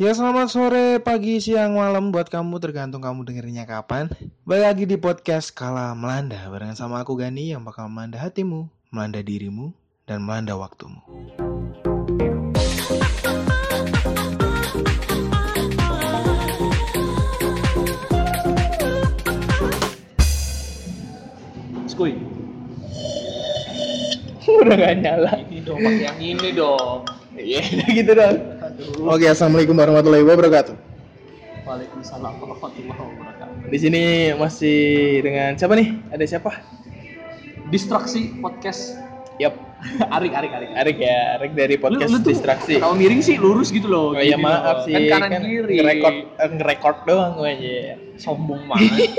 Ya selamat sore, pagi, siang, malam buat kamu tergantung kamu dengerinnya kapan. Balik lagi di podcast Kala Melanda barengan sama aku Gani yang bakal melanda hatimu, melanda dirimu, dan melanda waktumu. Skuy. Udah gak nyala. Ini dong, pakai yang ini dong. Iya, gitu dong. Oke, assalamualaikum warahmatullahi wabarakatuh. Waalaikumsalam warahmatullahi wabarakatuh. Di sini masih dengan siapa nih? Ada siapa? Distraksi podcast. Yap, Arik, Arik, Arik. Arik ya, Arik dari podcast tuh distraksi. Kalau miring sih lurus gitu loh. Oh iya gini maaf loh. sih, Kan kanan kiri. ngerekord eh, ngerekord doang gue aja. Sombong banget.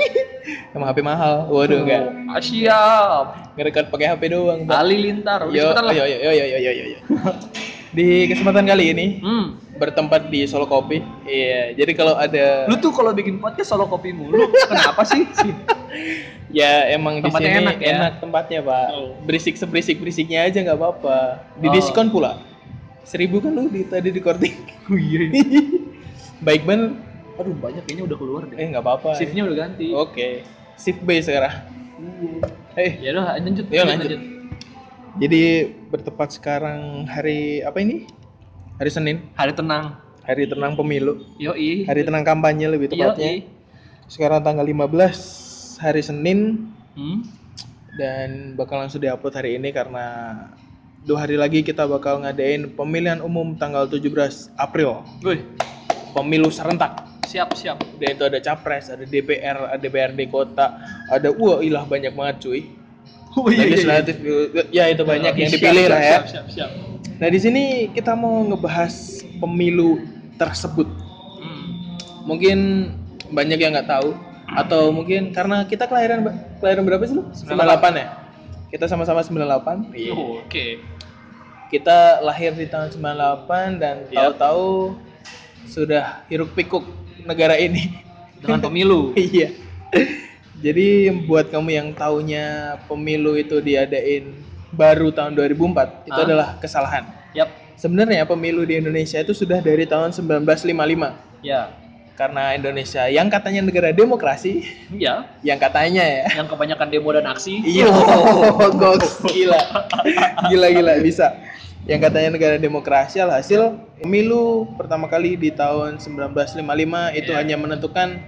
Emang HP mahal. Waduh enggak. Ah, siap. Ngerekord pakai HP doang. Pak. Halilintar. Udah Yo, cepetan lah. yo, yo, yo, yo, yo, yo, yo. Di kesempatan kali ini Hmm. bertempat di Solo Kopi. Iya, jadi kalau ada Lu tuh kalau bikin podcast solo kopi mulu. Kenapa sih? ya emang di sini enak ya? tempatnya, Pak. Oh. Berisik seberisik berisiknya aja nggak apa-apa. Di Oh. diskon pula. Seribu kan lu di, tadi di korting. Oh iya. Baik banget. Aduh, banyak kayaknya udah keluar deh. Eh nggak apa-apa. Shiftnya udah ganti. Oke. Shift B sekarang. Eh, Ya udah, lanjut. Yuk, lanjut. Jadi bertepat sekarang hari apa ini? Hari Senin, Hari tenang. hari tenang pemilu, Yoi. hari tenang kampanye lebih tepatnya. Yoi. Sekarang tanggal 15 hari Senin Hmm. dan bakal langsung diupload hari ini karena dua hari lagi kita bakal ngadain pemilihan umum tanggal 17 April. Woi, Pemilu serentak. siap siap. Dan itu ada capres, ada DPR, ada DPRD kota, ada wah ilah banyak banget cuy. Oh Legislatif ya itu banyak yang Siap, dipilih siap, lah ya. Siap, siap, siap. Nah di sini kita mau ngebahas pemilu tersebut. Hmm. Mungkin banyak yang nggak tahu atau mungkin karena kita kelahiran kelahiran berapa sih lu? 98 ya. Kita sama-sama 98. Iya. Oh, Oke. Kita lahir di tahun 98 dan Yap. tahu-tahu sudah hiruk pikuk negara ini. Dengan pemilu. iya. Jadi buat kamu yang taunya pemilu itu diadain baru tahun 2004 itu Hah? adalah kesalahan. Yap. Sebenarnya pemilu di Indonesia itu sudah dari tahun 1955 Ya. karena Indonesia yang katanya negara demokrasi, Ya. yang katanya ya. Yang kebanyakan demo dan aksi. Iya, goks, gila, gila gila bisa. Yang katanya negara demokrasi alhasil pemilu pertama kali di tahun 1955 itu Iya. hanya menentukan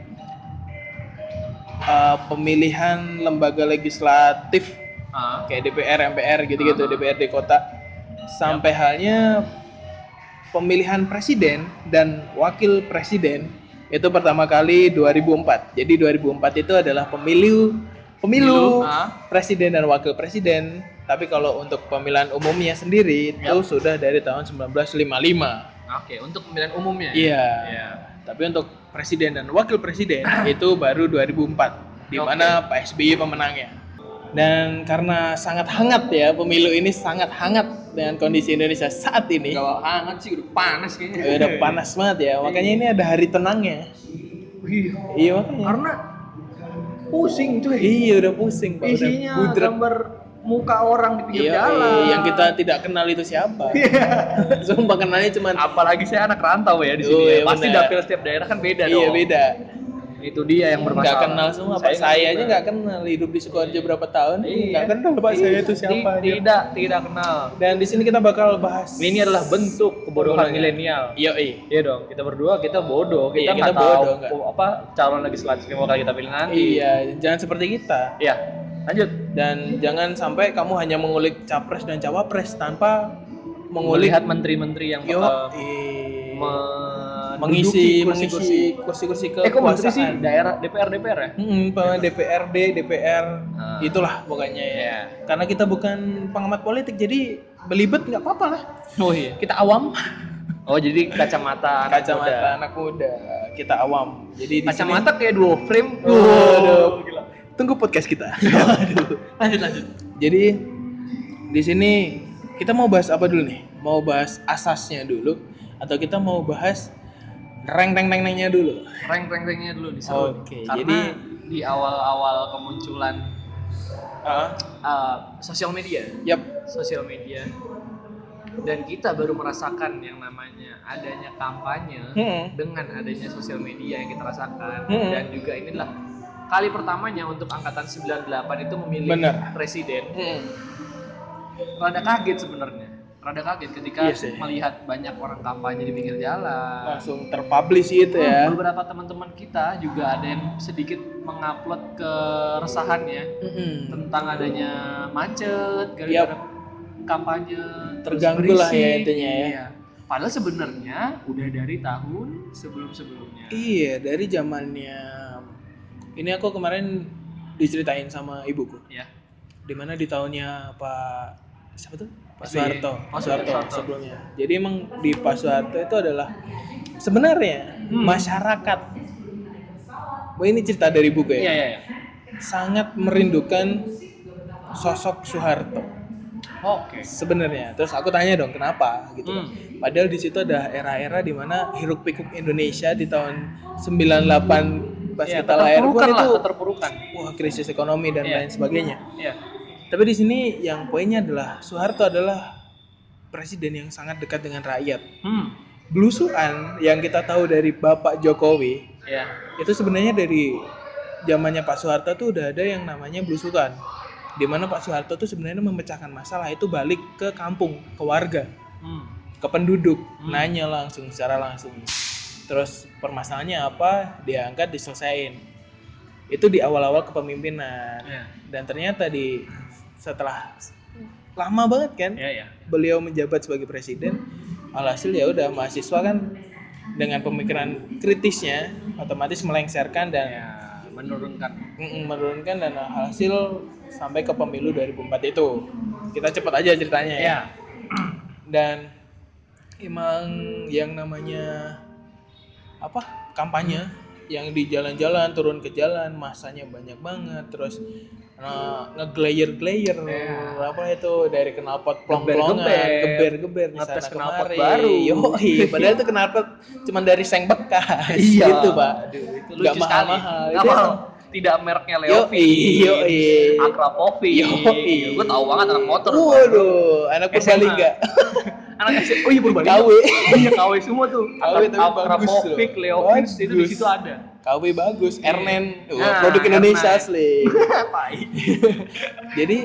uh, pemilihan lembaga legislatif Ah. kayak DPR, MPR gitu-gitu, Ah. DPRD kota. Sampai halnya pemilihan presiden dan wakil presiden itu pertama kali 2004. Jadi 2004 itu adalah pemilu pemilu Ah. presiden dan wakil presiden. Tapi kalau untuk pemilihan umumnya sendiri itu Yap. sudah dari tahun 1955. Oke, untuk pemilihan umumnya. ya? Iya. Iya. Tapi untuk presiden dan wakil presiden itu baru 2004 di mana Pak SBY pemenangnya. Dan karena sangat hangat ya pemilu ini sangat hangat dengan kondisi Indonesia saat ini. Gak hangat sih, udah panas kayaknya. Ya, udah panas banget ya. Makanya ini ada hari tenangnya. Wih, Iya makanya. karena pusing cuy. Iya udah pusing Pak. Udah Isinya budrek. gambar muka orang di pinggir Iya, jalan. iya, yang kita tidak kenal itu siapa. Sumpah kenalnya cuma apalagi saya anak rantau ya di sini. Oh, ya. iya, Pasti benar. dapil setiap daerah kan beda iya dong. beda. Itu dia yang bermasalah. Nggak kenal semua Pak. nggak Saya aja nggak kenal hidup di Sukoharjo berapa tahun. Iya. Nggak kenal Pak saya itu Ti- siapa. aja. Tidak, tidak kenal. Dan di sini kita bakal bahas Ini adalah bentuk kebodohan milenial. Iya, iya. Iya dong, kita berdua kita bodoh, Iya, kita nggak tahu bodoh, apa calon legislatif yang bakal kita pilih nanti. Iya, jangan seperti kita. Iya. Lanjut. Dan jangan sampai kamu hanya mengulik capres dan cawapres tanpa mengulik Melihat menteri-menteri yang Yo, bakal eh, menduduki mengisi kursi-kursi. mengisi kursi-kursi Eh kok menteri sih daerah DPR DPR ya? Hmm, DPRD, DPR, Ah. itulah pokoknya ya. Iya. Karena kita bukan pengamat politik, jadi belibet nggak apa-apa lah. Oh iya. Kita awam. Oh jadi kacamata anak Kacamata muda. anak muda, kita awam. Jadi di Kacamata kayak duo frame. Waduh. Tunggu podcast kita. Waduh. Lanjut lanjut. Jadi di sini kita mau bahas apa dulu nih? Mau bahas asasnya dulu atau kita mau bahas reng reng reng rengnya dulu? Rank rank ranknya dulu diseru. Oke, Karena jadi- di awal-awal kemunculan Ah, uh, sosial media, yap. sosial media dan kita baru merasakan yang namanya adanya kampanye Hmm. dengan adanya sosial media yang kita rasakan Hmm. dan juga inilah kali pertamanya untuk angkatan 98 itu memilih Bener. presiden Hmm. rada kaget sebenarnya rada kaget ketika Iya sih. melihat banyak orang kampanye di pinggir jalan Langsung terpublish gitu ya. Hmm, beberapa teman-teman kita juga ada yang sedikit mengupload keresahannya Mm-mm. tentang adanya macet gara-gara kampanye terus Terganggu lah ya intinya ya. Iya. Padahal sebenarnya udah dari tahun sebelum-sebelumnya. Iya, dari zamannya ini aku kemarin diceritain sama ibuku. Ya. Di mana di tahunnya Pak siapa tuh? Pak. Soeharto. Oh, Pak Soeharto Soeharto. sebelumnya. Jadi emang di Pak Soeharto itu adalah sebenarnya Hmm. masyarakat. Wah ini cerita dari buku ya. Iya, iya, iya. Sangat merindukan sosok Soeharto Oke. sebenarnya. Terus aku tanya dong kenapa gitu. Hmm. Padahal di situ ada era-era di mana hiruk pikuk Indonesia di tahun 98 pas Iya, kita lahir pun itu keterpurukan. wah krisis ekonomi dan Iya. lain sebagainya. Iya. Tapi di sini yang poinnya adalah Soeharto adalah presiden yang sangat dekat dengan rakyat. Hmm. Belusuan yang kita tahu dari Bapak Jokowi Iya. itu sebenarnya dari zamannya Pak Soeharto tuh udah ada yang namanya belusukan. Di mana Pak Soeharto tuh sebenarnya memecahkan masalah itu balik ke kampung, ke warga. Hmm. ke penduduk Hmm. nanya langsung secara langsung terus permasalahannya apa diangkat diselesain itu di awal-awal kepemimpinan Iya. dan ternyata di setelah lama banget kan Iya, iya. beliau menjabat sebagai presiden alhasil ya udah mahasiswa kan dengan pemikiran kritisnya otomatis melengsarkan dan Ya, menurunkan. menurunkan dan hasil sampai ke pemilu 2004 itu kita cepat aja ceritanya ya Iya. dan emang yang namanya apa kampanye yang di jalan-jalan turun ke jalan masanya banyak banget terus uh, ngeglayer-glayer Iya. apa itu dari knalpot plong-plongan Geber-geber. di sana kemari baru. Yoi, padahal itu knalpot cuma dari seng bekas Iya. gitu pak Aduh, itu Nggak mahal-mahal. Itu mahal. Tidak mereknya Leovi. yoi. Akrapovi. Yoi. Gue tahu banget anak motor. waduh anak. Purbalingga Anak SMA. Oh iya Purbalingga. KW Iya KW semua tuh. KW tapi bagus Akrapovic, loh. Leovic itu di situ ada. KW bagus, Ernen, Wah, Nah, produk Indonesia Ernen. asli. Jadi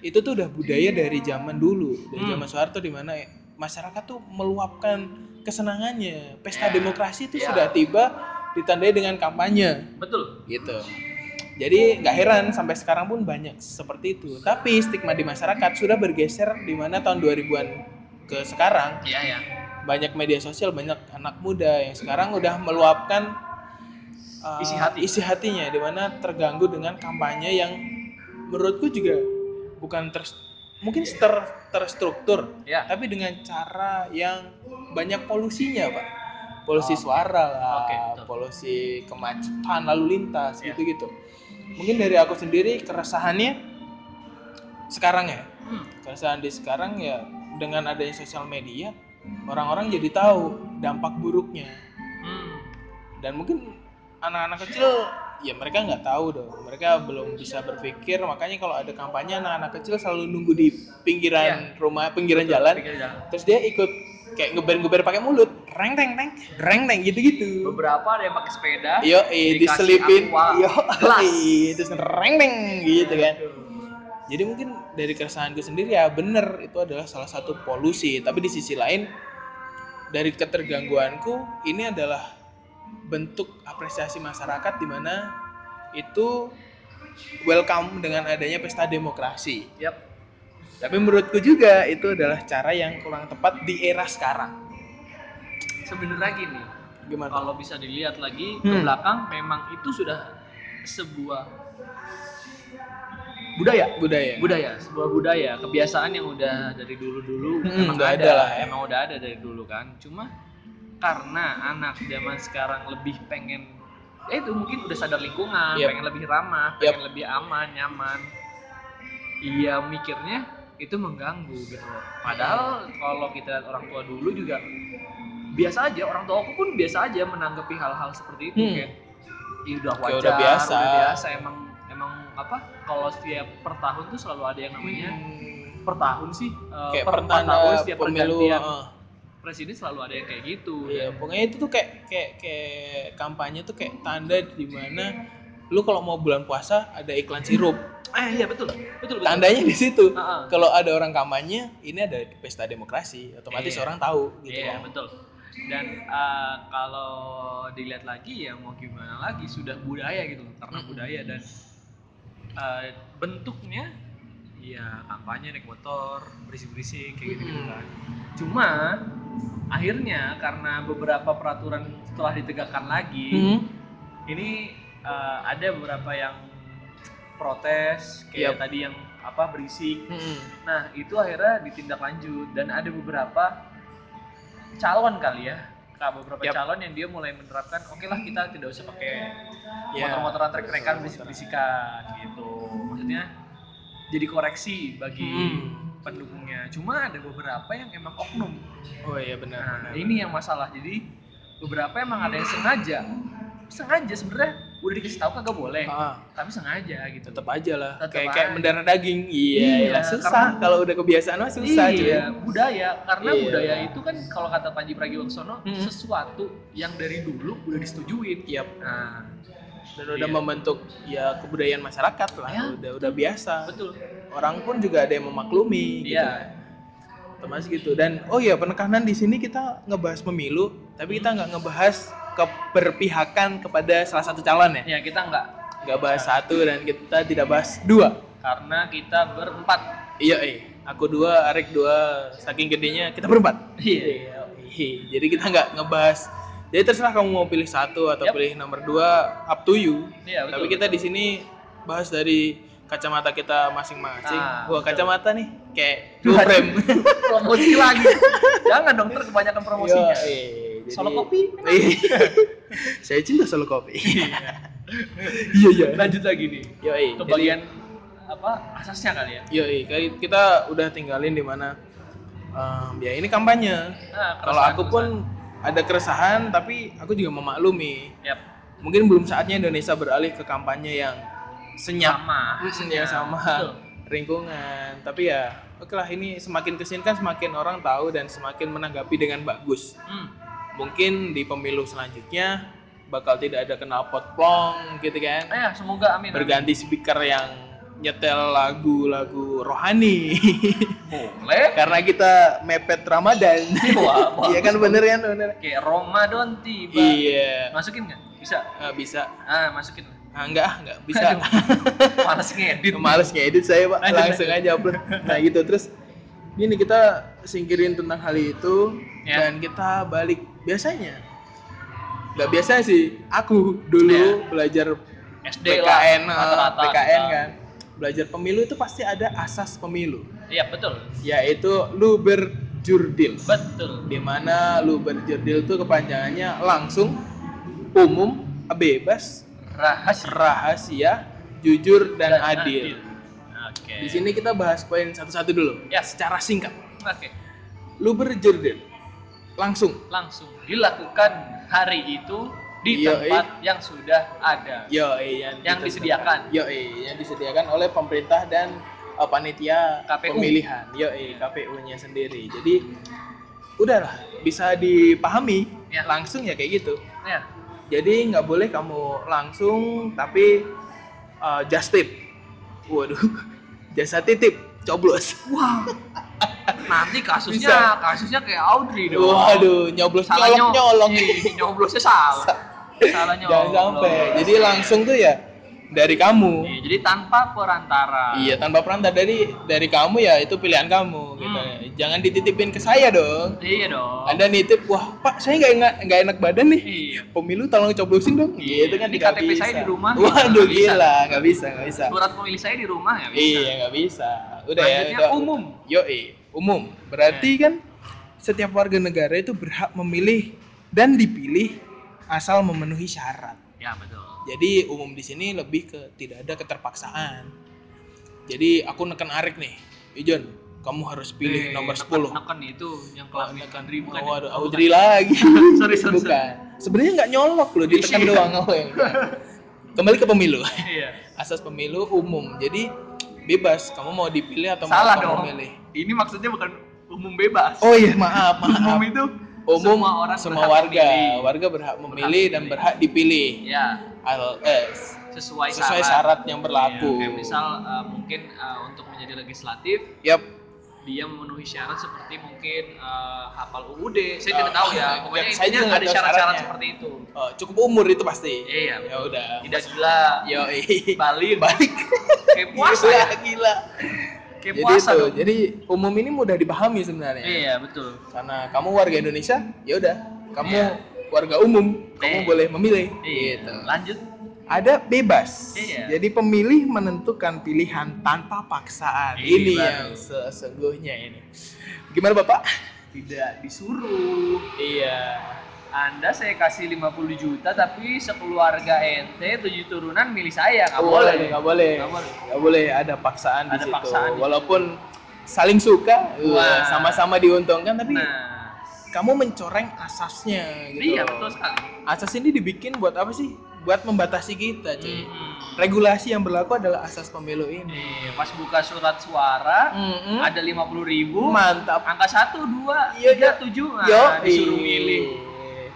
itu tuh udah budaya dari zaman dulu, dari Hmm. zaman Soeharto di mana masyarakat tuh meluapkan kesenangannya. Pesta Ya, demokrasi itu ya. sudah tiba ditandai dengan kampanye, Betul. gitu. Jadi nggak heran sampai sekarang pun banyak seperti itu. Tapi stigma di masyarakat sudah bergeser di mana tahun 2000-an ke sekarang Iya ya. banyak media sosial, banyak anak muda yang sekarang udah meluapkan uh, Isi hati. isi hatinya, di mana terganggu dengan kampanye yang menurutku juga bukan ter mungkin ter terstruktur, Ya. tapi dengan cara yang banyak polusinya, pak. Polusi Oh. suara lah, betul. polusi kemacetan lalu lintas Ya. gitu-gitu. Mungkin dari aku sendiri keresahannya sekarang ya, Hmm. keresahan di sekarang ya dengan adanya sosial media orang-orang jadi tahu dampak buruknya Hmm. dan mungkin anak-anak kecil ya mereka nggak tahu dong mereka belum bisa berpikir makanya kalau ada kampanye anak-anak kecil selalu nunggu di pinggiran rumah pinggiran jalan Pinggir jalan. terus dia ikut kayak ngeber-ngeber pakai mulut reng teng teng reng teng gitu-gitu Beberapa ada yang pakai sepeda. yo dikasih diselipin yo gelas. terus reng teng gitu kan jadi mungkin dari keresahanku sendiri ya bener itu adalah salah satu polusi tapi di sisi lain dari ketergangguanku ini adalah bentuk apresiasi masyarakat di mana itu welcome dengan adanya pesta demokrasi Yap. tapi menurutku juga itu adalah cara yang kurang tepat di era sekarang Sebenarnya gini, gimana kalau bisa dilihat lagi ke Hmm. belakang memang itu sudah sebuah budaya budaya budaya sebuah budaya kebiasaan yang udah dari dulu dulu Hmm, emang udah ada, ada lah ya. emang udah ada dari dulu kan cuma karena anak zaman sekarang lebih pengen ya itu mungkin udah sadar lingkungan Yap. pengen lebih ramah pengen lebih aman nyaman iya mikirnya itu mengganggu gitu padahal kalau kita lihat orang tua dulu juga biasa aja orang tua aku pun biasa aja menanggapi hal-hal seperti itu Hmm. kayak ya udah wajar udah biasa." udah biasa emang apa kalau setiap per tahun tuh selalu ada yang namanya Hmm. per tahun sih eh, kayak per empat pertanda tahun setiap pemilu pergantian heeh. presiden selalu ada yang kayak gitu Iya, pokoknya itu tuh kayak kayak kayak kampanye tuh kayak tanda di mana lu kalau mau bulan puasa ada iklan sirup. eh iya betul betul betul Tandanya di situ. Heeh. Kalau ada orang kampanye, ini ada pesta demokrasi, otomatis Iya. orang tahu gitu Iya loh. betul. Dan eh, kalau dilihat lagi ya mau gimana lagi sudah budaya gitu karena budaya dan eh, bentuknya ya kampanye naik motor berisik-berisik kayak gitu gitu kan. Cuma akhirnya karena beberapa peraturan setelah ditegakkan lagi Hmm. ini eh, ada beberapa yang protes kayak Yap. tadi yang apa berisik Hmm. Nah, itu akhirnya ditindak-lanjut dan ada beberapa calon kali ya. Kak, beberapa Yap. calon yang dia mulai menerapkan, oke lah kita tidak usah pakai Ya. motor-motoran trek-trekan berisik-berisikan gitu. Maksudnya jadi koreksi bagi Hmm. pendukungnya. Cuma ada beberapa yang emang oknum. Oh iya benar. Nah, benar. ini yang masalah. Jadi beberapa emang ada yang sengaja. Sengaja sebenarnya udah dikasih tahu kagak boleh, Ah, tapi sengaja gitu. tetap aja lah. Tetep kayak kayak aja. mendarah daging. Iya, Iya, susah. Kalau udah kebiasaan mah susah iya, budaya karena Iya. budaya itu kan kalau kata Panji Pragiwaksono Mm-mm. sesuatu yang dari dulu udah disetujuin. Yap. Nah, Dan udah Iya. membentuk ya kebudayaan masyarakat lah. Ya. Udah udah biasa. betul. Orang pun juga ada yang memaklumi gitu. Iya. otomatis gitu dan oh ya penekanan di sini kita ngebahas pemilu tapi kita nggak ngebahas keberpihakan kepada salah satu calon ya Ya kita nggak nggak bahas satu dan kita tidak bahas dua karena kita berempat. iya eh aku dua Arik dua saking gedenya kita berempat Iya. Iya, jadi kita nggak ngebahas jadi terserah kamu mau pilih satu atau Yap. pilih nomor dua up to you Iya, betul. tapi kita di sini bahas dari kacamata kita masing-masing Ah, wah betul. kacamata nih kayak Dua frame promosi lagi. Jangan dong ter kebanyakan promosinya. Yo, eh, jadi- Solo kopi. Iya. Saya cinta solo kopi. Iya iya. Lanjut lagi nih Yo, eh, ke bagian apa asasnya kali ya. Yo, kali kita udah tinggalin di mana em, ya ini kampanye. Nah, Kalau aku pun ada keresahan tapi aku juga memaklumi. Yap. Mungkin belum saatnya Indonesia beralih ke kampanye yang senyap sama. yang Ya, sama betul. lingkungan. Tapi ya oke lah ini semakin ke sini kan semakin orang tahu dan semakin menanggapi dengan bagus. Hmm. mungkin di pemilu selanjutnya bakal tidak ada knalpot plong gitu kan Eh, semoga amin. berganti speaker yang nyetel lagu-lagu rohani Boleh. karena kita mepet Ramadan Wah, bagus, iya kan bener kan bener Kayak Ramadan tiba. iya Masukin nggak? Bisa. Ah, bisa Ah, masukin. ah, enggak ah, enggak bisa Aduh, Males ngedit. males ngedit saya pak Lanjut, langsung aja upload nah gitu terus gini kita singkirin tentang hal itu Ya. dan kita balik biasanya nggak biasa sih aku dulu Ya. belajar SD PKN lah, eh, rata-rata. PKN kita. Belajar pemilu itu pasti ada asas pemilu Iya, betul. yaitu luber jurdil Betul. di mana luber jurdil itu kepanjangannya langsung umum bebas Rahasia rahasia jujur dan, adil. Oke. Di sini kita bahas poin satu-satu dulu. Ya. Secara singkat. Oke. Luber jurdil. Langsung. Langsung dilakukan hari itu di Iya, tempat yang sudah ada. Yo, yang, Yang disediakan. Yo, yang disediakan oleh pemerintah dan uh, panitia KPU. pemilihan. Yo, KPU-nya sendiri. Jadi udahlah bisa dipahami Ya. langsung ya kayak gitu. Ya. Jadi nggak boleh kamu langsung tapi uh, just tip. Waduh, jasa titip, coblos. Wah. Nanti kasusnya Bisa. kasusnya kayak Audrey dong. Waduh, nyoblos salah nyolong nyolong. Nyoblosnya salah. Salah nyolong. Jangan sampai. Jadi langsung tuh ya dari kamu. Iya, jadi tanpa perantara. Iya, tanpa perantara dari dari kamu ya itu pilihan kamu gitu. Hmm. Jangan dititipin ke saya dong. Iya dong. Anda nitip, wah Pak, saya nggak enak nggak enak badan nih. Iya. Pemilu tolong coblosin dong. Iya, Gitu kan ini nggak KTP saya bisa. di rumah. Waduh bisa. gila, nggak bisa, nggak bisa. Surat pemilih saya di rumah ya bisa. Iya, nggak bisa. Udah Selanjutnya ya, udah. umum. Yo, umum. Berarti kan setiap warga negara itu berhak memilih dan dipilih asal memenuhi syarat. Ya betul. Jadi umum di sini lebih ke tidak ada keterpaksaan. Jadi aku neken Arik nih, Ijon, kamu harus pilih Eh, nomor neken- 10. Neken itu yang kelamin Neken. Audrey bukan. Oh, Oh, Audrey lagi. sorry, sorry, Bukan. Sebenarnya nggak nyolok loh, ditekan Iya. doang oh, ya. Kembali ke pemilu. Iya. Asas pemilu umum. Jadi bebas kamu mau dipilih atau Salah mau dong. milih. ini maksudnya bukan umum bebas. Oh iya, maaf, umum maaf. itu Umum semua orang semua warga, memilih. warga berhak memilih Berhak dan memilih. berhak dipilih. ya Al, eh, sesuai, sesuai syarat yang berlaku. Ya, kayak misal uh, mungkin uh, untuk menjadi legislatif Yap. dia memenuhi syarat seperti mungkin uh, hafal UUD. Saya Oh, tidak tahu ya. oh, Pokoknya saya intinya juga ada syarat-syarat seperti itu. Oh, cukup umur itu pasti. Iya. Ya udah. Tidak gila. Yo, Balik. balik. Kayak puasa gila, ya. gila. Kayak Jadi puasa itu, dong. jadi umum ini mudah dipahami sebenarnya. Iya, betul. Karena kamu warga Indonesia, ya udah, kamu Iya. warga umum, kamu Iya. boleh memilih. Iya. Gitu. Lanjut. Ada bebas. Iya. Jadi pemilih menentukan pilihan tanpa paksaan. Ini ini baru. yang sesungguhnya ini. Gimana Bapak? Tidak disuruh. Iya. Anda saya kasih 50 juta tapi sekeluarga ente tujuh turunan milih saya nggak boleh. Nggak boleh. Nggak boleh. Nggak boleh ada paksaan di Ada situ. paksaan di Walaupun saling suka, Wah. wah, sama-sama diuntungkan tapi Nah, kamu mencoreng asasnya gitu. iya betul sekali. Asas ini dibikin buat apa sih? Buat membatasi kita, cuy. Mm-mm. Regulasi yang berlaku adalah asas pemilu ini. Nih, pas buka surat suara Mm-mm. ada 50 ribu, Mantap. angka 1, 2, Iya, 3, iya. 7 nah, disuruh milih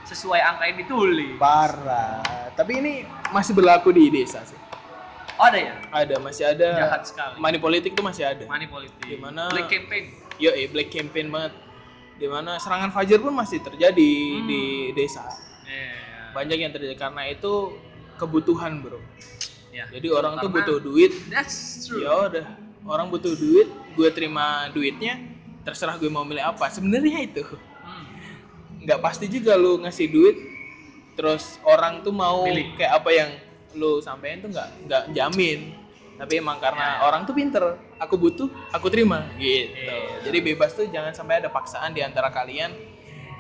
sesuai angka yang ditulis. Parah. Tapi ini masih berlaku di desa sih. Oh ada ya? Ada, masih ada. Jahat sekali. Money politik tuh masih ada. Money politik. Gimana? Black campaign. Yo, eh, black campaign banget. Di mana serangan fajar pun masih terjadi Hmm. di desa. Iya. Banyak yang terjadi karena itu kebutuhan, bro. Ya, Jadi betul. orang tuh butuh duit. That's true. Ya udah, orang butuh duit, gue terima duitnya, terserah gue mau milih apa. Sebenarnya itu. Nggak pasti juga lu ngasih duit, terus orang tuh mau Milih. kayak apa yang lu sampein tuh nggak nggak jamin. Tapi emang karena Ya. orang tuh pinter, aku butuh, aku terima gitu. Iya. Jadi bebas tuh jangan sampai ada paksaan di antara kalian.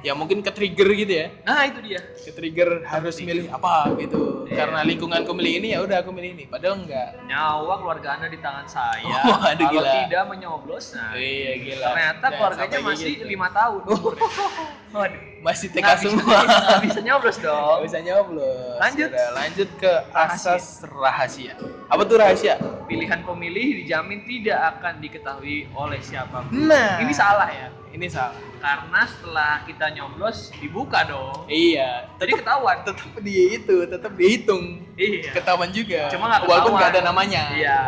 Ya mungkin ke trigger gitu ya, Nah itu dia. ke trigger harus milih apa gitu. Iya. Karena lingkunganku milih ini ya udah aku milih ini. Padahal enggak. Nyawa keluarga anda di tangan saya. Oh, aduh, Kalau gila. tidak menyoblos, nah Iya gila. ternyata Jangan keluarganya sampai masih gitu. lima tahun. umurnya. Waduh. masih TK bisa- semua. nggak bisa nyoblos dong. Bisa nyoblos. Lanjut. Udah, lanjut ke asas rahasia. Apa tuh rahasia? Pilihan pemilih dijamin tidak akan diketahui oleh siapa pun. Nah, Ini salah ya. Ini salah. Karena setelah kita nyoblos dibuka dong. Iya, Jadi ketahuan. tetap di itu, tetap dihitung. Iya. Ketahuan juga. Cuma nggak walaupun nggak ada namanya. Iya.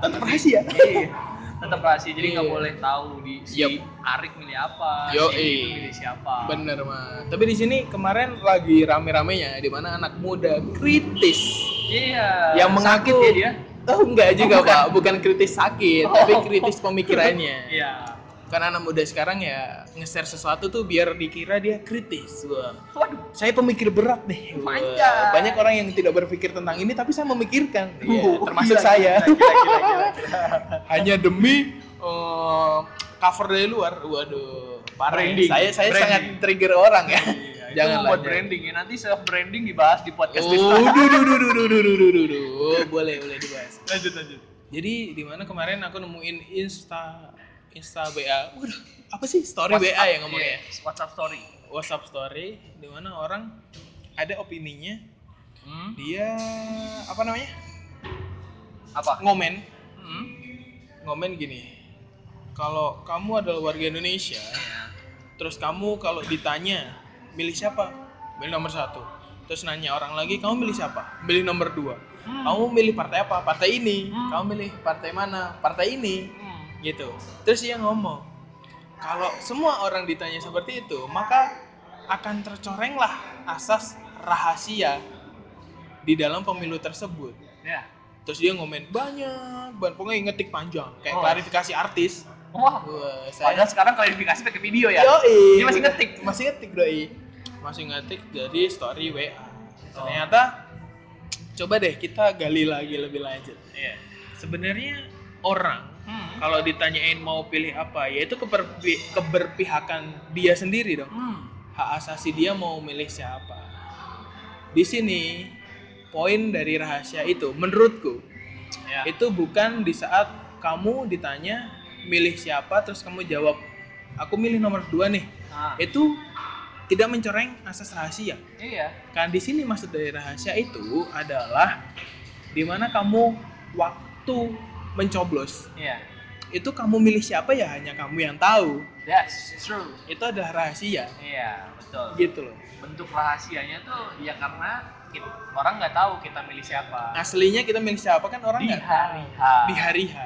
Tetap rahasia. Iya. Tetap rahasia. Jadi nggak Iya. boleh tahu di si Yup. Arik milih apa, Yoi. si itu milih siapa. Bener mah. Tapi di sini kemarin lagi rame-ramenya di mana anak muda kritis. Iya. Yang mengaku- Sakit ya dia. Oh enggak juga Oh, bukan. pak, bukan kritis sakit, Oh. tapi kritis pemikirannya. Iya. Karena anak muda sekarang ya nge-share sesuatu tuh biar dikira dia kritis. Wah. Waduh. Saya pemikir berat nih. Wah. Banyak orang yang tidak berpikir tentang ini tapi saya memikirkan. Iya, Oh, termasuk gila, saya. Gila, gila, gila, gila, gila. Hanya demi eh, cover dari luar. Waduh, parah. ya. Branding. Saya saya Branding. sangat trigger orang ya. Iya, Jangan buat branding ya. Nanti self branding dibahas di podcast Oh, duh, duh, duh, duh, duh, duh, duh, duh, duh, duh. boleh, boleh dibahas. Lanjut lanjut. Jadi di mana kemarin aku nemuin Insta Insta WA. Waduh, apa sih story WA ya ngomongnya? Iya, WhatsApp story. WhatsApp story di mana orang ada opininya Hmm? dia apa namanya? Apa? ngomen Hmm? ngomen gini. Kalau kamu adalah warga Indonesia, Iya. terus kamu kalau ditanya milih siapa? Milih nomor satu. Terus nanya orang lagi, kamu milih siapa? Milih nomor dua. Hmm. Kamu milih partai apa? Partai ini. Hmm. Kamu milih partai mana? Partai ini. Gitu terus dia ngomong kalau semua orang ditanya seperti itu maka akan tercorenglah asas rahasia di dalam pemilu tersebut Ya. terus dia ngomen banyak banget pokoknya ngetik panjang kayak Oh. klarifikasi artis Wah. Wah, Padahal saya sekarang klarifikasi pakai video ya. Yoi. Dia masih ngetik. masih ngetik doi masih ngetik dari story WA ternyata coba deh kita gali lagi lebih lanjut Iya. sebenarnya orang Hmm. kalau ditanyain mau pilih apa ya itu keberpi- keberpihakan dia sendiri dong Hmm. hak asasi dia mau milih siapa di sini poin dari rahasia itu menurutku Ya. itu bukan di saat kamu ditanya milih siapa terus kamu jawab aku milih nomor dua nih Ah. itu tidak mencoreng asas rahasia Iya. kan di sini maksud dari rahasia itu adalah di mana kamu waktu mencoblos Iya. itu kamu milih siapa ya hanya kamu yang tahu Yes, true. itu adalah rahasia Iya, betul. gitu loh Bentuk rahasianya tuh ya karena kita- orang nggak tahu kita milih siapa. aslinya kita milih siapa kan orang nggak tahu. H. di hari H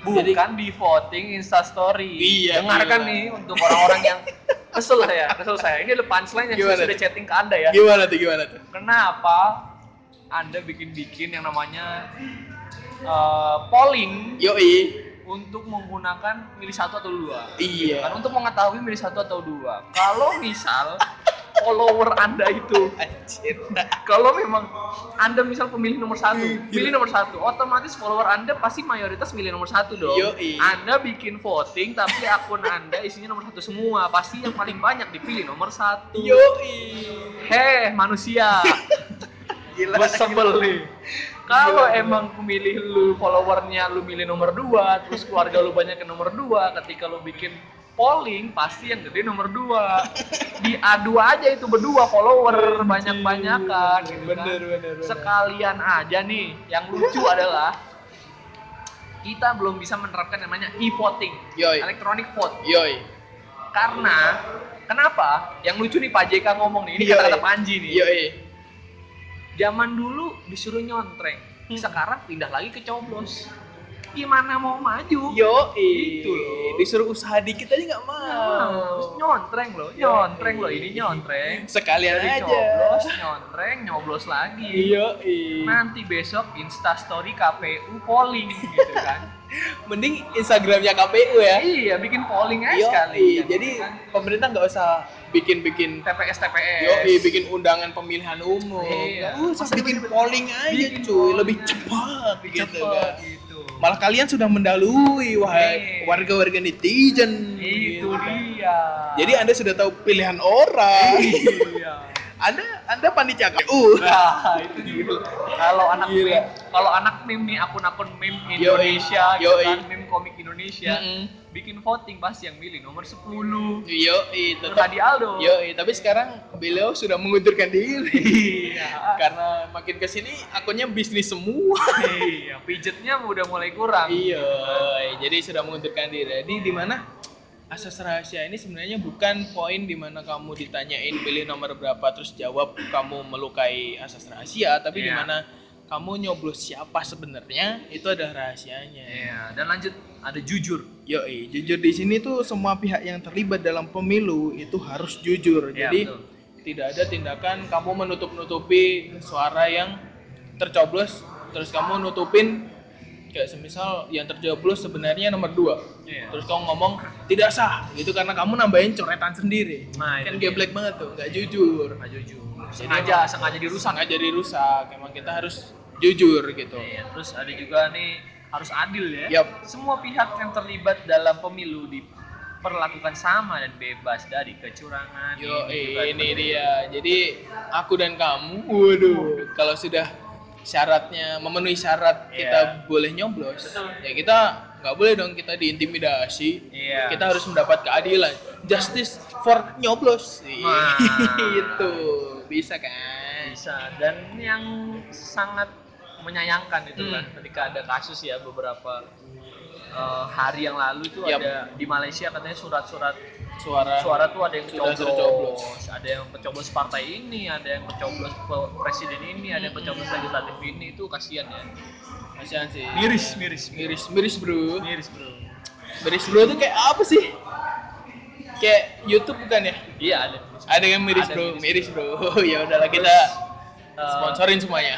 Bukan Jadi- di voting Instastory. Iya, Dengarkan gila. nih untuk orang-orang yang kesel saya, kesel saya. Ini adalah punchline yang Gimana sudah tuh? chatting ke Anda ya. gimana tuh gimana tuh Kenapa Anda bikin-bikin yang namanya eh, polling yoi. untuk menggunakan milih satu atau dua? iya. Kan untuk mengetahui milih satu atau dua. Kalau misal follower Anda itu anjir kalau memang anda misal pemilih nomor satu Gila. pilih nomor satu otomatis follower anda pasti mayoritas milih nomor satu dong. Yoi. anda bikin voting tapi akun anda isinya nomor satu semua. Pasti yang paling banyak dipilih nomor satu. Yoi. Heh manusia. Gila gue sebel nih kalau emang pemilih lu followernya lu milih nomor dua terus keluarga lu banyak yang nomor dua ketika lu bikin polling pasti yang gede nomor dua. Diadu aja itu berdua follower banyak banyakan gitu kan. Bener bener bener. Sekalian aja nih yang lucu adalah kita belum bisa menerapkan namanya e-voting yoi. electronic vote. Yoi. Karena kenapa? Yang lucu nih Pak JK ngomong nih ini kata-kata Panji nih. Yoi zaman dulu disuruh nyontreng Hmm. sekarang pindah lagi ke coblos gimana mau maju? Yoi. Itu loh. disuruh usaha dikit aja nggak mau. Nyontreng loh nyontreng loh ini nyontreng. Sekalian dari aja. coblos nyontreng nyoblos lagi. Yoi. Nanti besok instastory KPU polling gitu kan. Mending Instagramnya KPU ya. Iya bikin polling aja sekali jadi pemerintah nggak usah bikin-bikin TPS TPS Yoi, bikin undangan pemilihan umum. Iya. Usah Masa bikin polling aja, Bikin cuy. polling Lebih aja. cepat, gitu cepet kan. gitu Malah kalian sudah mendahului, wahai Iya. warga-warga netizen. itu gitu dia Jadi anda sudah tahu pilihan orang. iya anda, anda panitia KPU. Nah, itu dia. Kalau anak Gila. meme, kalau anak meme nih akun-akun meme Yoi. Indonesia, gitu Yoi. kan, meme komik Indonesia, Mm-mm. Bikin voting pasti yang milih nomor 10. Yo, Nur tetap. Hadi Aldo. Yo, tapi sekarang beliau sudah mengundurkan diri. Iya. Karena makin ke sini akunnya bisnis semua. Iya, pijetnya udah mulai kurang. Iya, jadi sudah mengundurkan diri. Jadi di mana asas rahasia ini sebenarnya bukan poin di mana kamu ditanyain pilih nomor berapa terus jawab kamu melukai asas rahasia, tapi di Iya. mana kamu nyoblos siapa sebenarnya itu adalah rahasianya. Iya, dan lanjut ada jujur. Yoi, jujur di sini tuh semua pihak yang terlibat dalam pemilu itu harus jujur. Iya, Jadi betul. tidak ada tindakan kamu menutup-nutupi suara yang tercoblos terus kamu nutupin kayak semisal yang tercoblos sebenarnya nomor dua Iya. terus kamu ngomong tidak sah gitu karena kamu nambahin coretan sendiri Nah, kan geblek banget tuh nggak jujur Nggak jujur. Jadi Sengaja, sengaja dirusak. nggak jadi rusak emang kita harus jujur gitu Iya, terus ada juga nih harus adil ya. Yap. Semua pihak yang terlibat dalam pemilu diperlakukan sama dan bebas dari kecurangan. Yo, juga ini dia. Jadi aku dan kamu, waduh, kalau sudah syaratnya memenuhi syarat Iya. kita boleh nyoblos, Betul. ya kita nggak boleh dong kita diintimidasi. Iya. Kita harus mendapat keadilan, justice for nyoblos. Wah. Itu bisa kan? bisa dan yang sangat menyayangkan itu Hmm. kan ketika ada kasus ya beberapa eh, hari yang lalu itu Yap. ada di Malaysia katanya surat-surat Suara. suara tuh ada yang kecoblos, ada yang kecoblos partai ini, ada yang kecoblos presiden ini, ada yang kecoblos legislatif ini itu kasihan ya. Kasihan sih. Miris, miris, miris, miris bro. miris bro. Miris bro tuh kayak apa sih? Kayak YouTube bukan ya? Iya ada. Ada yang miris Ada bro, miris, miris bro. ya udahlah kita sponsorin semuanya.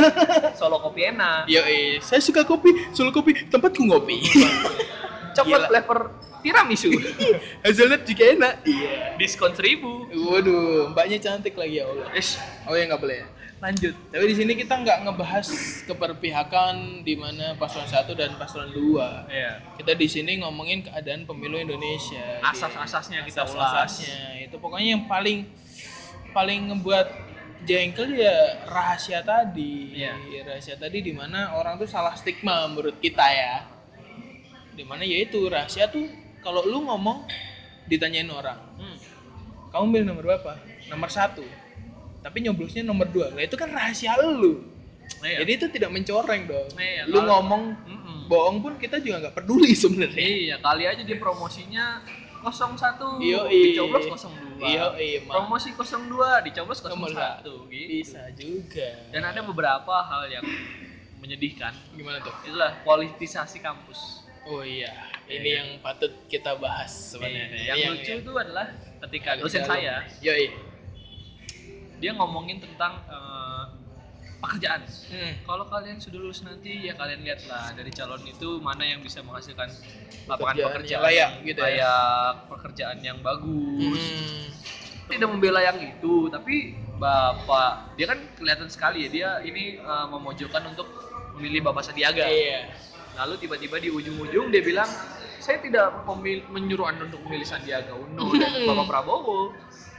Solo kopi enak. Yo, saya suka kopi, solo kopi, tempatku ngopi. Coklat Gila. flavor tiramisu. Hazelnut juga enak. Iya. Diskon seribu. Waduh, mbaknya cantik lagi ya Allah. Ish, Oh ya nggak boleh. ya? lanjut. Tapi di sini kita nggak ngebahas keperpihakan di mana paslon 1 dan paslon 2. Iya. Kita di sini ngomongin keadaan pemilu Indonesia. Asas-asasnya kita ulas. asas-asasnya. Itu pokoknya yang paling paling ngebuat jengkel ya rahasia tadi. Iya. Rahasia tadi di mana orang tuh salah stigma menurut kita ya. Di mana yaitu rahasia tuh kalau lu ngomong ditanyain orang, Hmm. kamu milih nomor berapa? Nomor satu. Tapi nyoblosnya nomor dua. Nah itu kan rahasia lu. Iya. Jadi itu tidak mencoreng dong. Iya, lu kalau- ngomong Mm-mm. bohong pun kita juga nggak peduli sebenarnya Iya, kali aja dia promosinya 01 Iyo, dicoblos iya. 02. Iya, iya. Promosi 02 dicoblos 01 Nomor gitu. bisa juga Dan ada beberapa hal yang menyedihkan. gimana tuh Itulah politisasi kampus. oh iya Iya, ini iya. yang patut kita bahas sebenarnya Iya, yang Ini lucu yang- itu adalah ketika yang dosen saya yoi dia ngomongin tentang eh, pekerjaan. Hmm. Kalau kalian sudah lulus nanti ya kalian lihatlah dari calon itu mana yang bisa menghasilkan lapangan Pekerjaan pekerjaan yang layak gitu ya. layak, pekerjaan yang bagus. Hmm. Tidak membela yang itu, tapi bapak dia kan kelihatan sekali ya dia ini eh, memojokkan untuk memilih bapak Sandiaga. iya Lalu tiba-tiba di ujung-ujung dia bilang saya tidak memil- menyuruh anda untuk memilih Sandiaga Uno dan Bapak Prabowo.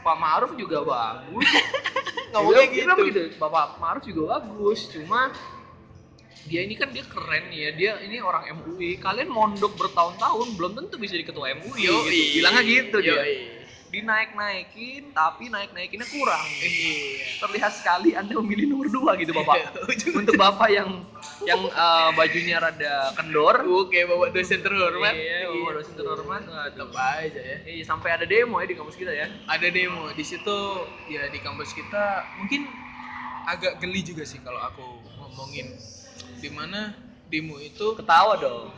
Pak Ma'ruf juga bagus. Ngomongnya bilang gitu. Bapak Ma'ruf juga bagus, cuma dia ini kan dia keren ya, dia ini orang MUI. Kalian mondok bertahun-tahun belum tentu bisa jadi ketua MUI. Yoi. Gitu. Bilangnya gitu dia. Dinaik-naikin, tapi naik-naikinnya kurang. Iya. Terlihat sekali Anda memilih nomor dua gitu Bapak. Untuk Bapak yang yang eh, bajunya rada kendor, Oke, bapak dosen terhormat. Iya, bapak dosen terhormat. Tetap aja ya. Iya, sampai ada demo ya di kampus kita ya. Ada demo di situ ya di kampus kita mungkin agak geli juga sih kalau aku ngomongin di mana demo itu Ketawa dong.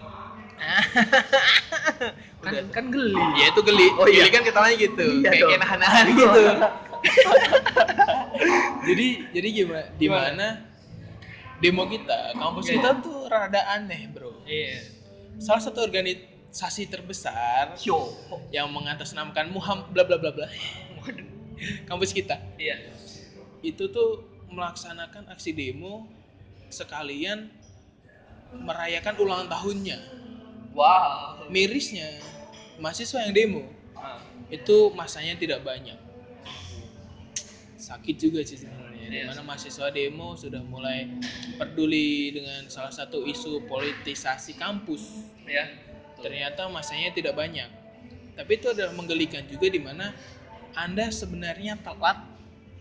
Kan Udah. kan geli. ya itu geli. Oh, iya. Geli kan ketawanya gitu. Iya kayak kayak nahan-nahan gitu. jadi jadi gimana? Di mana demo kita, kampus Iya. kita tuh rada aneh, Bro. Iya. Salah satu organisasi terbesar Yo. yang mengatasnamakan Muhammad bla bla bla bla. Kampus kita Iya. itu tuh melaksanakan aksi demo sekalian merayakan ulang tahunnya. Wow. Mirisnya mahasiswa yang demo Ah, itu masanya tidak banyak. Sakit juga sih sebenarnya. Iya. Di mana mahasiswa demo sudah mulai peduli dengan salah satu isu politisasi kampus. ya. Ternyata masanya tidak banyak. Tapi itu adalah menggelikan juga di mana Anda sebenarnya telat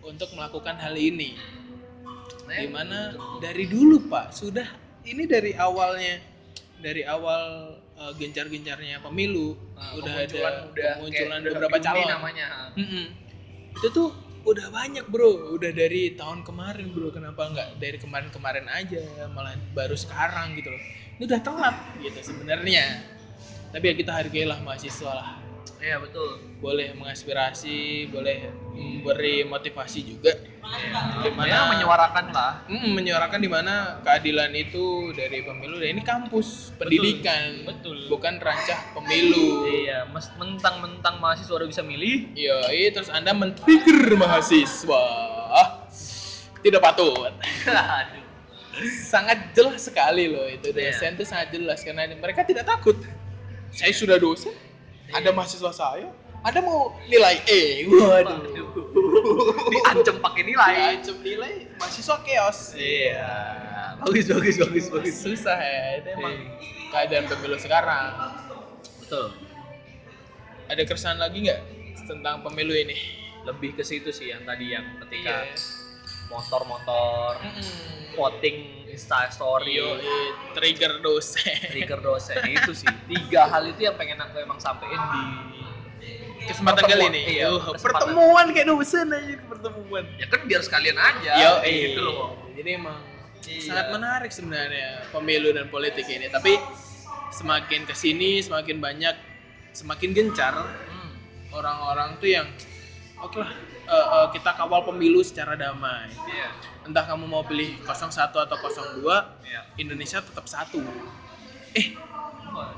untuk melakukan hal ini. Nah, Di mana betul. dari dulu Pak sudah ini dari awalnya dari awal uh, gencar-gencarnya pemilu Nah, udah ada udah pemunculan kayak beberapa calon. namanya. Mm-mm. Itu tuh udah banyak bro, udah dari tahun kemarin bro. Kenapa nggak dari kemarin-kemarin aja, malah baru sekarang gitu loh. Ini udah telat gitu sebenarnya. Tapi ya kita hargailah mahasiswa lah. Iya, betul. Boleh mengaspirasi, boleh memberi motivasi juga. Di mana Ya, menyuarakan lah. Mm, menyuarakan di mana keadilan itu dari pemilu dan ini kampus pendidikan betul. bukan rancah pemilu Iya, mentang-mentang mahasiswa udah bisa milih. Iya, terus anda men-trigger mahasiswa tidak patut Aduh. sangat jelas sekali loh itu Iya. dosen itu sangat jelas karena mereka tidak takut saya sudah dosen ada Iya. mahasiswa saya ada mau nilai E waduh Diancam pakai nilai. Diancam nilai mahasiswa chaos Iya. Bagus, bagus, bagus, bagus. susah ya itu emang Iya. keadaan pemilu sekarang Betul. ada keresahan lagi nggak tentang pemilu ini Lebih ke situ sih yang tadi yang ketika Iya. motor-motor Mm-mm. voting Insta story, Yo, trigger dosen trigger dosen itu sih. Tiga hal itu yang pengen aku emang sampein di kesempatan kali Pertemuan, ini iya, Yuh, kesempatan. pertemuan kayak dosen aja pertemuan ya kan biar sekalian aja. Yo, gitu loh. jadi emang Iya. sangat menarik sebenarnya pemilu dan politik ini tapi semakin ke sini semakin banyak semakin gencar Hmm. orang-orang tuh yang oke lah eh, eh, kita kawal pemilu secara damai Iya. entah kamu mau pilih 01 atau 02 Iya. Indonesia tetap satu eh,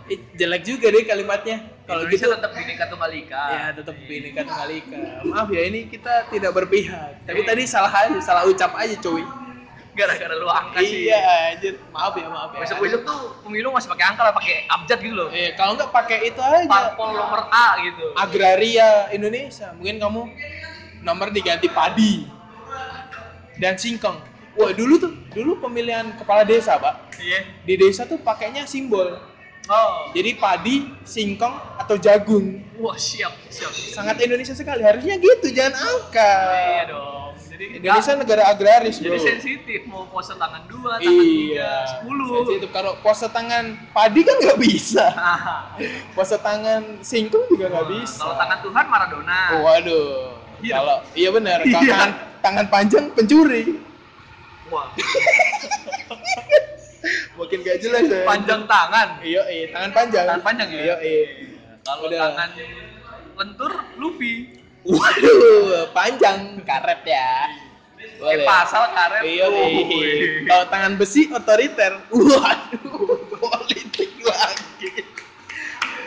eh, jelek juga deh kalimatnya kalau gitu tetap bineka tunggal ika. ya tetap bineka tunggal ika maaf ya ini kita tidak berpihak tapi tadi salah aja salah ucap aja cuy Gara-gara lu angka sih. iya anjir maaf ya maaf ya Besok-besok tuh pemilu masih pakai angka lah, pakai abjad gitu loh. eh, kalau nggak pakai itu aja Parpol nomor A gitu. agraria Indonesia mungkin kamu nomor diganti padi. Dan singkong. Wah dulu tuh dulu pemilihan kepala desa pak. Iya. di desa tuh pakainya simbol. Oh. jadi padi singkong atau jagung. Wah, siap, siap. sangat Indonesia sekali. Harusnya gitu jangan angka Iya dong. Jadi Indonesia negara agraris bro. jadi sensitif. Mau pose tangan dua, tangan iya. tiga, sepuluh. sensitif. Kalau pose tangan padi kan nggak bisa. Pose tangan singkong juga nggak bisa. Kalau tangan Tuhan Maradona. Oh, waduh Iya. kalau iya benar Iya. tangan tangan panjang pencuri Wah, makin gak jelas ya panjang tangan. iya iya tangan panjang Tangan panjang ya? iya iya Kalau Udah. tangan lentur Luffy. waduh panjang karet ya Kayak pasal karet. Iya, iya. Kalau tangan besi otoriter. Waduh, politik lagi.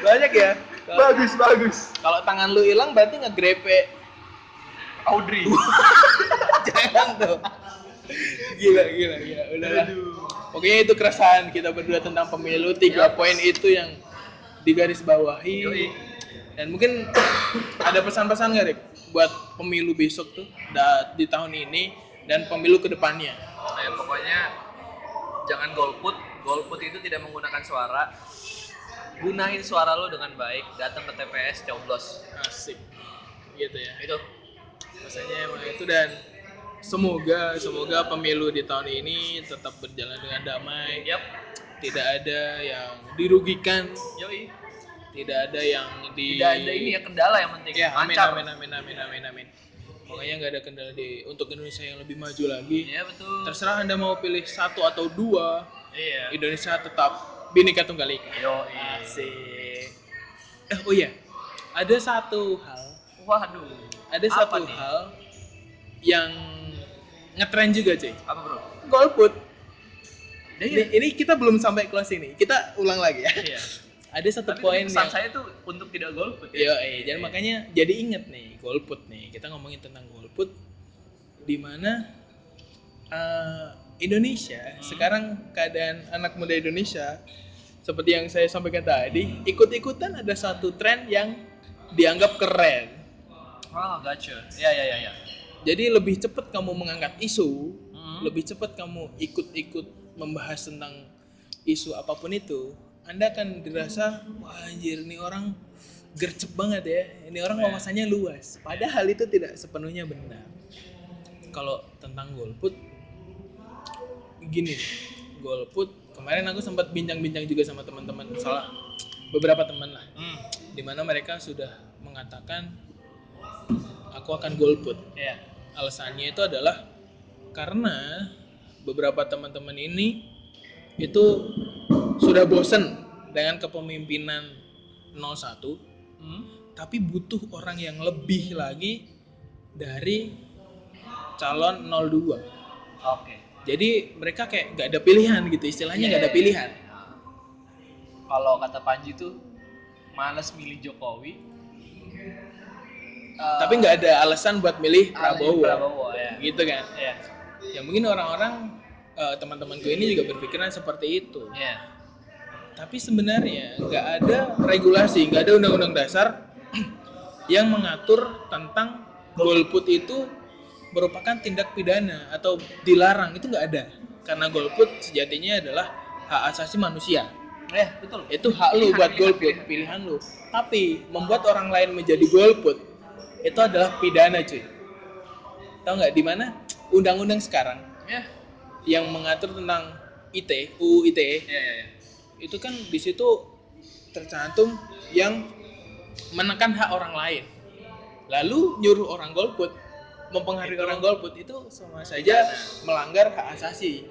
Banyak ya. Bagus, bagus. Kalau tangan lu hilang berarti ngegrepe. Audrey. Jangan tuh. Gila, gila, gila. Udah lah. Pokoknya itu keresahan kita berdua tentang pemilu. Tiga poin itu yang digaris bawahi. Dan mungkin ada pesan-pesan nggak, Rik? Buat pemilu besok tuh da- di tahun ini dan pemilu ke depannya. Nah, ya, pokoknya jangan golput. Golput itu tidak menggunakan suara. Gunain suara lo dengan baik. Datang ke TPS, coblos. Asik. Gitu ya. Itu. Rasanya emang itu dan semoga semoga pemilu di tahun ini tetap berjalan dengan damai. Yap. Tidak ada yang dirugikan, Yoi. tidak ada yang di Tidak ada ini ya kendala yang penting. Ya, amin, Lancar. amin, amin, amin, amin, amin. Pokoknya nggak ada kendala di untuk Indonesia yang lebih maju lagi. Iya betul. Terserah anda mau pilih satu atau dua, Iya. Indonesia tetap bineka tunggal ika. Yo, Asik. Eh, oh iya, ada satu hal, Waduh. Ada Apa satu nih? hal yang ngetren juga, cuy. Apa bro? Golput. Ya, Ini, ini kita belum sampai closing nih. Kita ulang lagi ya. Iya. Ada satu Tapi poin pesan yang saya tuh untuk tidak golput Iya, ya. eh, jadi makanya jadi inget nih golput nih. Kita ngomongin tentang golput di mana eh, Indonesia Hmm. sekarang keadaan anak muda Indonesia seperti yang saya sampaikan tadi ikut-ikutan ada satu tren yang dianggap keren. Oh, gotcha. Ya, ya, ya, ya. Jadi lebih cepat kamu mengangkat isu, Hmm. lebih cepat kamu ikut-ikut membahas tentang isu apa pun itu, Anda akan dirasa wah anjir ini orang gercep banget ya. Ini orang Ya. wawasannya luas. Padahal itu tidak sepenuhnya benar. Kalau tentang golput gini golput kemarin aku sempat bincang-bincang juga sama teman-teman salah beberapa teman lah Hmm. di mana mereka sudah mengatakan aku akan golput Iya. alasannya itu adalah karena beberapa teman-teman ini itu sudah bosen dengan kepemimpinan 01 Hmm. tapi butuh orang yang lebih lagi dari calon 02 Oke. jadi mereka kayak gak ada pilihan gitu istilahnya Iya, gak ada pilihan Kalau kata Panji tuh males milih Jokowi. Eh, tapi nggak ada alasan buat milih Prabowo. Prabowo, Prabowo ya. gitu kan Iya. ya mungkin orang-orang eh, teman-teman gue ini juga berpikiran seperti itu Iya. tapi sebenarnya nggak ada regulasi nggak ada undang-undang dasar yang mengatur tentang golput itu merupakan tindak pidana atau dilarang itu nggak ada karena golput sejatinya adalah hak asasi manusia Eh, betul. itu hak lu buat golput pilihan. pilihan lu tapi membuat orang lain menjadi golput itu adalah pidana cuy tahu nggak di mana undang-undang sekarang Ya. yang mengatur tentang IT UU ITE Iya, iya, iya. itu kan di situ tercantum yang menekan hak orang lain lalu nyuruh orang golput mempengaruhi Itu- orang golput itu sama saja melanggar hak asasi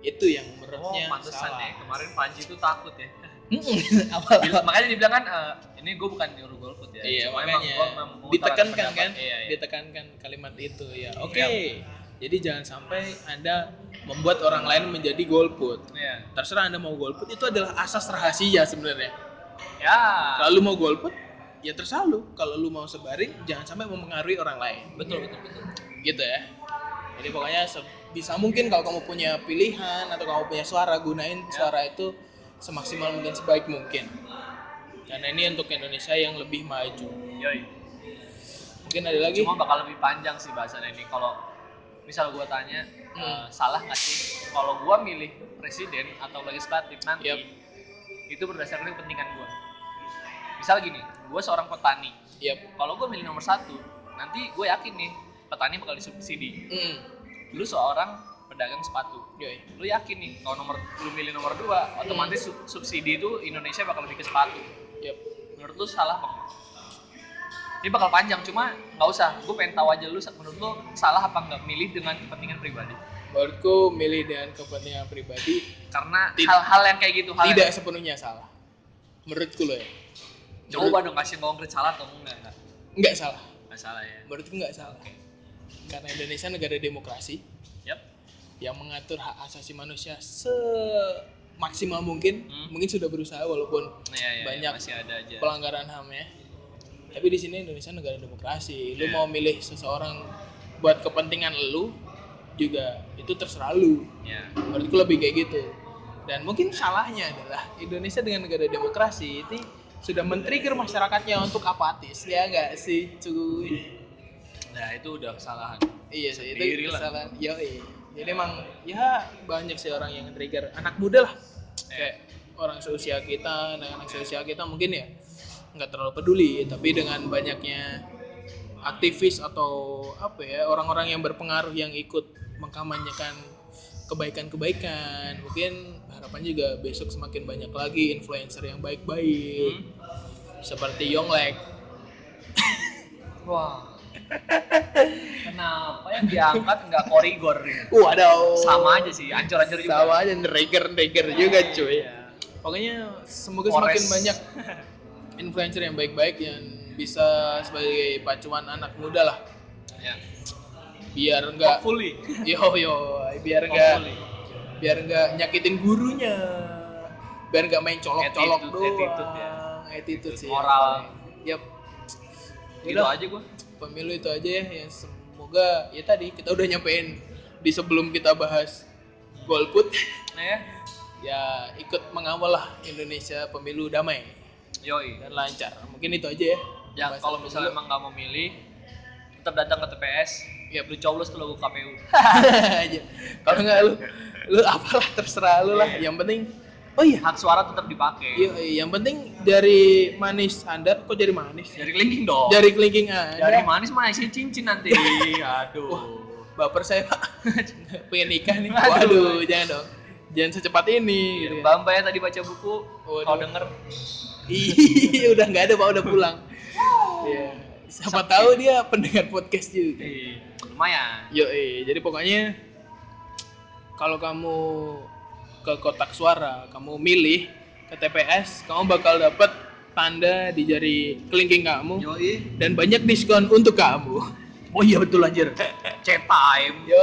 itu yang Oh, menurutnya pantesan salah. ya. Kemarin Panji tuh takut ya. Bil- Makanya dibilang kan eh, ini gue bukan nyuruh golput ya. iya Cuma emang makanya gua ditekankan kan Iya, iya. ditekankan kalimat itu ya oke Iya. jadi jangan sampai anda membuat orang lain menjadi golput Iya. terserah anda mau golput itu adalah asas rahasia sebenarnya Ya. kalau lu mau golput ya terserah lu kalau lu mau sebaring jangan sampai mempengaruhi orang lain Betul, betul, betul. gitu ya jadi pokoknya bisa mungkin kalau kamu punya pilihan atau kamu punya suara gunain Ya. suara itu semaksimal mungkin sebaik mungkin karena ini untuk Indonesia yang lebih maju Yoi. mungkin ada lagi Cuma bakal lebih panjang sih bahasannya ini kalau misal gue tanya Hmm. eh, salah nggak sih kalau gue milih presiden atau legislatif nanti Yap. itu berdasarkan kepentingan gue. Misal gini, gue seorang petani. yep Kalau gue milih nomor satu, nanti gue yakin nih petani bakal disubsidi Mm. lu seorang pedagang sepatu Yoi. lu yakin nih kalau nomor lu milih nomor dua otomatis su- subsidi itu Indonesia bakal lebih ke sepatu Yep. menurut lu salah enggak? ini bakal panjang cuma nggak usah gue pengen tahu aja lu menurut lu salah apa nggak milih dengan kepentingan pribadi Menurutku milih dengan kepentingan pribadi karena hal-hal yang kayak gitu hal tidak yang, sepenuhnya salah. Menurutku loh ya. coba dong kasih konkret salah atau enggak enggak Enggak salah. nggak salah ya Menurutku enggak salah. oke Karena Indonesia negara demokrasi yang mengatur hak asasi manusia semaksimal mungkin. Hmm. Mungkin sudah berusaha walaupun ya, ya, ya, Banyak masih ada aja pelanggaran HAM ya. Tapi di sini Indonesia negara demokrasi. Lu Iya. mau milih seseorang buat kepentingan lu juga itu terserah lu. ya Menurutku lebih kayak gitu. Dan mungkin salahnya adalah Indonesia dengan negara demokrasi itu sudah men-trigger masyarakatnya untuk apatis ya enggak sih cuy nah itu udah kesalahan iya sih itu kesalahan yo jadi emang ya banyak sih orang yang trigger anak muda lah. Kayak orang seusia kita anak-anak seusia kita mungkin ya nggak terlalu peduli. Tapi dengan banyaknya aktivis atau apa ya orang-orang yang berpengaruh yang ikut mengkampanyekan kebaikan-kebaikan mungkin harapan juga besok semakin banyak lagi influencer yang baik-baik. Hmm? seperti Yonglek. Wah kenapa yang diangkat nggak korigor? Ini waduh. Sama aja sih ancur-ancur juga. Sama aja trigger trigger juga cuy. Iya. pokoknya semoga Polres. semakin banyak influencer yang baik-baik yang bisa sebagai pacuan anak muda lah. Ya biar enggak hopefully. Yo yo biar enggak biar enggak nyakitin gurunya. Biar enggak main colok-colok doang attitude ya. attitude sih Moral. yap. Gitu Udah, aja gua pemilu itu aja ya yang semoga ya tadi kita udah nyampein di sebelum kita bahas golput. Nah ya. Ya ikut mengawal lah Indonesia pemilu damai. Yoi. Dan lancar. Mungkin itu aja ya. Ya kalau misalnya pemilu. emang nggak mau milih tetap datang ke TPS ya lu coblos ke logo KPU aja. Kalau nggak lu lu apalah terserah lu lah. Iya. yang penting oh iya. Hak suara tetap dipakai. Iya, iya, yang penting dari manis anda kok jadi manis? Dari kelingking dong. Dari kelingking anda dari manis mah isi cincin nanti. Aduh. Baper saya pak. Pengen nikah nih. Aduh. waduh jangan dong. Jangan secepat ini gitu ya. Ya tadi baca buku kalau denger. Iya, udah nggak ada pak. Udah pulang. Iya. siapa tahu dia pendengar podcast juga. Eh, lumayan. Yo, jadi pokoknya kalau kamu ke kotak suara, kamu milih ke TPS, kamu bakal dapat tanda di jari kelingking kamu yoi dan banyak diskon untuk kamu. oh iya betul anjir chat time Yo,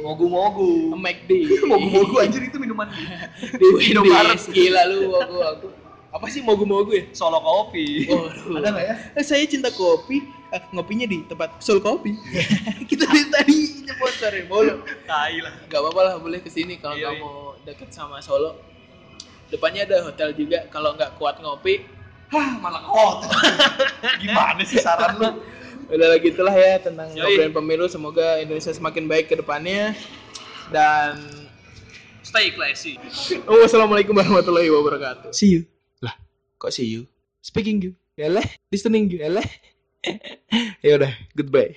mogu-mogu McD. mogu-mogu anjir itu minuman di Minum bareng. Wendy's. Gila lu, aku, aku. Apa sih mogu-mogu ya? solo kopi Waduh. ada nggak ya Eh, saya cinta kopi, Eh, ngopinya di tempat Soul Kopi. Kita dari tadi sponsorin mulu. tai lah Gak apa-apa lah, boleh ke sini kalau Iya, kamu deket sama Solo. Depannya ada hotel juga. Kalau nggak kuat ngopi, Hah, malah kot gimana sih saran lu udah gitulah ya tentang ngobrolin pemilu. Semoga Indonesia semakin baik ke depannya. Dan stay classy oh, wassalamualaikum warahmatullahi wabarakatuh. See you. Lah, kok see you? Speaking you. Yalah, listening you. Yalah. ya udah, goodbye.